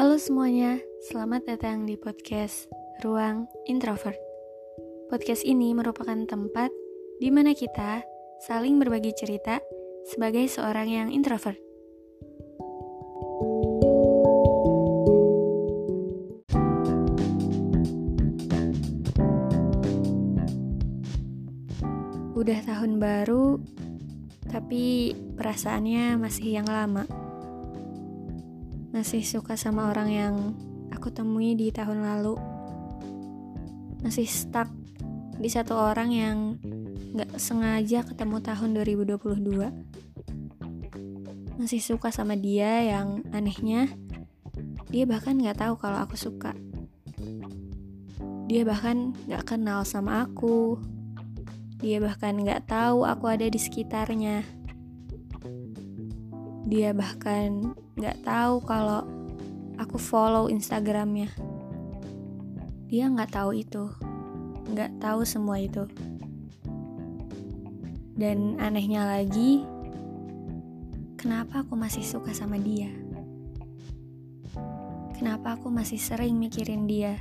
Halo semuanya, selamat datang di podcast Ruang Introvert. Podcast ini merupakan tempat di mana kita saling berbagi cerita sebagai seorang yang introvert. Udah tahun baru, tapi perasaannya masih yang lama masih suka sama orang yang aku temui di tahun lalu. Masih stuck di satu orang yang gak sengaja ketemu tahun 2022. Masih suka sama dia yang anehnya, dia bahkan gak tahu kalau aku suka. Dia bahkan gak kenal sama aku. Dia bahkan gak tahu aku ada di sekitarnya. Dia bahkan nggak tahu kalau aku follow Instagramnya. Dia nggak tahu itu, nggak tahu semua itu. Dan anehnya lagi, kenapa aku masih suka sama dia? Kenapa aku masih sering mikirin dia?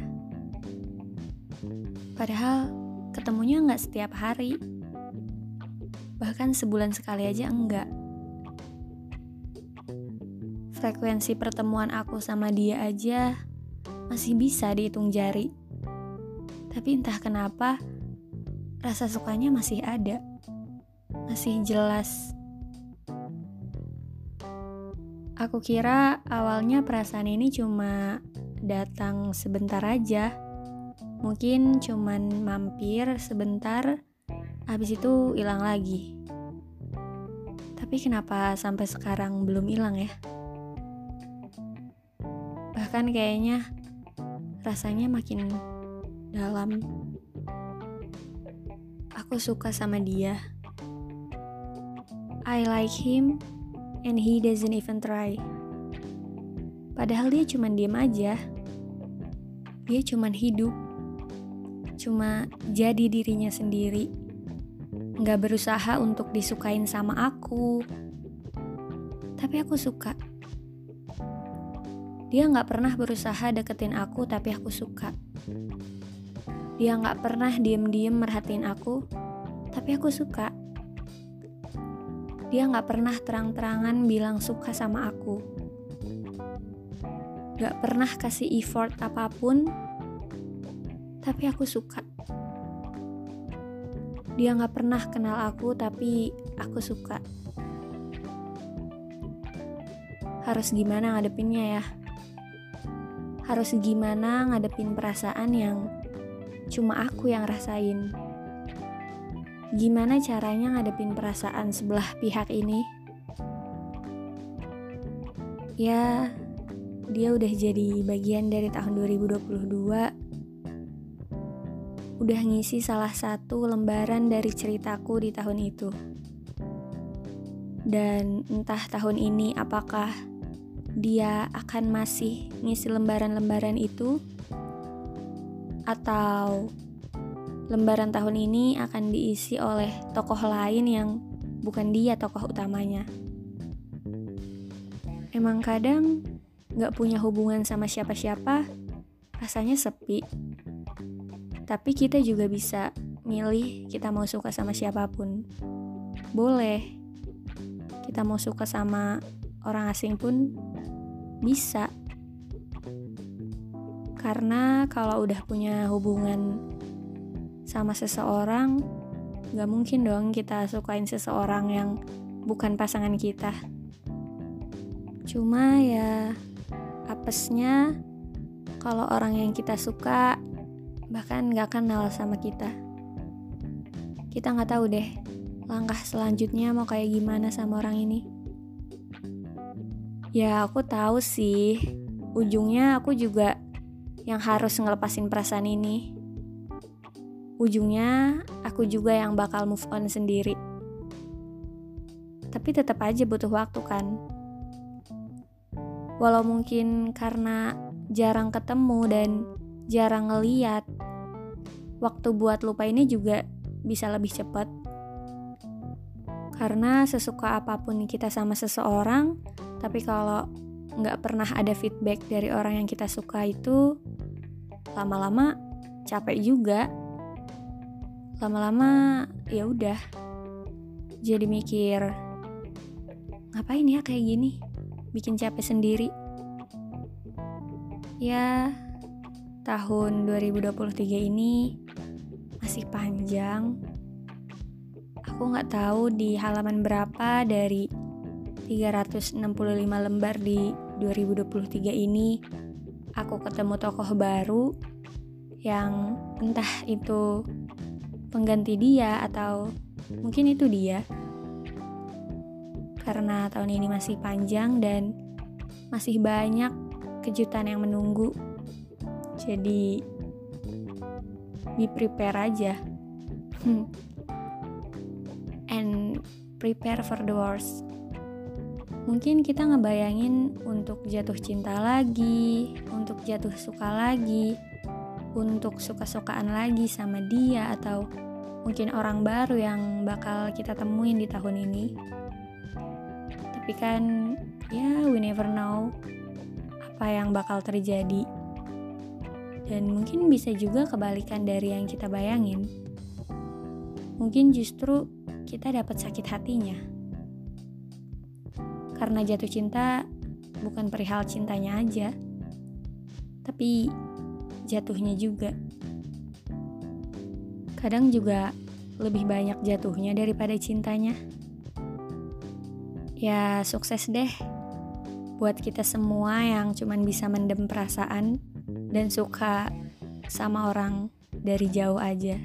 Padahal ketemunya nggak setiap hari, bahkan sebulan sekali aja enggak frekuensi pertemuan aku sama dia aja masih bisa dihitung jari. Tapi entah kenapa, rasa sukanya masih ada. Masih jelas. Aku kira awalnya perasaan ini cuma datang sebentar aja. Mungkin cuman mampir sebentar, habis itu hilang lagi. Tapi kenapa sampai sekarang belum hilang ya? Bahkan kayaknya rasanya makin dalam. Aku suka sama dia. I like him and he doesn't even try. Padahal dia cuma diem aja. Dia cuma hidup. Cuma jadi dirinya sendiri. Nggak berusaha untuk disukain sama aku. Tapi aku suka. Dia nggak pernah berusaha deketin aku, tapi aku suka. Dia nggak pernah diem-diem merhatiin aku, tapi aku suka. Dia nggak pernah terang-terangan bilang suka sama aku. Gak pernah kasih effort apa pun, tapi aku suka. Dia nggak pernah kenal aku, tapi aku suka. Harus gimana ngadepinnya ya? Harus gimana ngadepin perasaan yang cuma aku yang rasain. Gimana caranya ngadepin perasaan sebelah pihak ini? Ya, dia udah jadi bagian dari tahun 2022. Udah ngisi salah satu lembaran dari ceritaku di tahun itu. Dan entah tahun ini apakah dia akan masih ngisi lembaran-lembaran itu atau lembaran tahun ini akan diisi oleh tokoh lain yang bukan dia tokoh utamanya. Emang kadang gak punya hubungan sama siapa-siapa, rasanya sepi. Tapi kita juga bisa milih kita mau suka sama siapa pun. Boleh. Kita mau suka sama orang asing pun bisa. Karena kalau udah punya hubungan sama seseorang, gak mungkin dong kita sukain seseorang yang bukan pasangan kita. Cuma ya, apesnya kalau orang yang kita suka bahkan gak kenal sama kita. Kita gak tahu deh langkah selanjutnya mau kayak gimana sama orang ini. Ya aku tahu sih, ujungnya aku juga yang harus ngelepasin perasaan ini. Ujungnya aku juga yang bakal move on sendiri. Tapi tetap aja butuh waktu kan. Walau mungkin karena jarang ketemu dan jarang ngeliat, waktu buat lupa ini juga bisa lebih cepat. Karena sesuka apa pun kita sama seseorang, tapi kalau nggak pernah ada feedback dari orang yang kita suka itu lama-lama capek juga. Lama-lama ya udah jadi mikir ngapain ya kayak gini? Bikin capek sendiri. Ya tahun 2023 ini masih panjang. Aku nggak tahu di halaman berapa dari 365 lembar di 2023 ini aku ketemu tokoh baru yang entah itu pengganti dia atau mungkin itu dia. Karena tahun ini masih panjang dan masih banyak kejutan yang menunggu. Jadi be prepare aja. And prepare for the worst. Mungkin kita ngebayangin untuk jatuh cinta lagi, untuk jatuh suka lagi, untuk suka-sukaan lagi sama dia atau mungkin orang baru yang bakal kita temuin di tahun ini. Tapi kan ya we never know apa yang bakal terjadi. Dan mungkin bisa juga kebalikan dari yang kita bayangin. Mungkin justru kita dapat sakit hatinya. Karena jatuh cinta bukan perihal cintanya aja, tapi jatuhnya juga. Kadang juga lebih banyak jatuhnya daripada cintanya. Ya, sukses deh buat kita semua yang cuman bisa mendem perasaan dan suka sama orang dari jauh aja.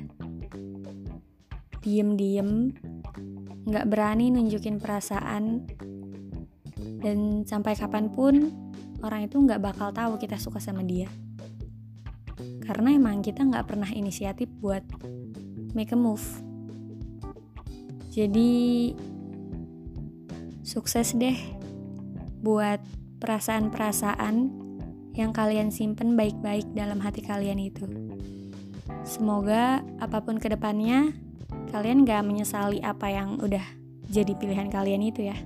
Diem-diem, gak berani nunjukin perasaan, dan sampai kapan pun orang itu gak bakal tahu kita suka sama dia karena emang kita nggak pernah inisiatif buat make a move jadi sukses deh buat perasaan-perasaan yang kalian simpen baik-baik dalam hati kalian itu. Semoga apa pun ke depannya, kalian gak menyesali apa yang udah jadi pilihan kalian itu ya.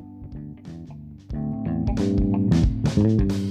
Mm-hmm.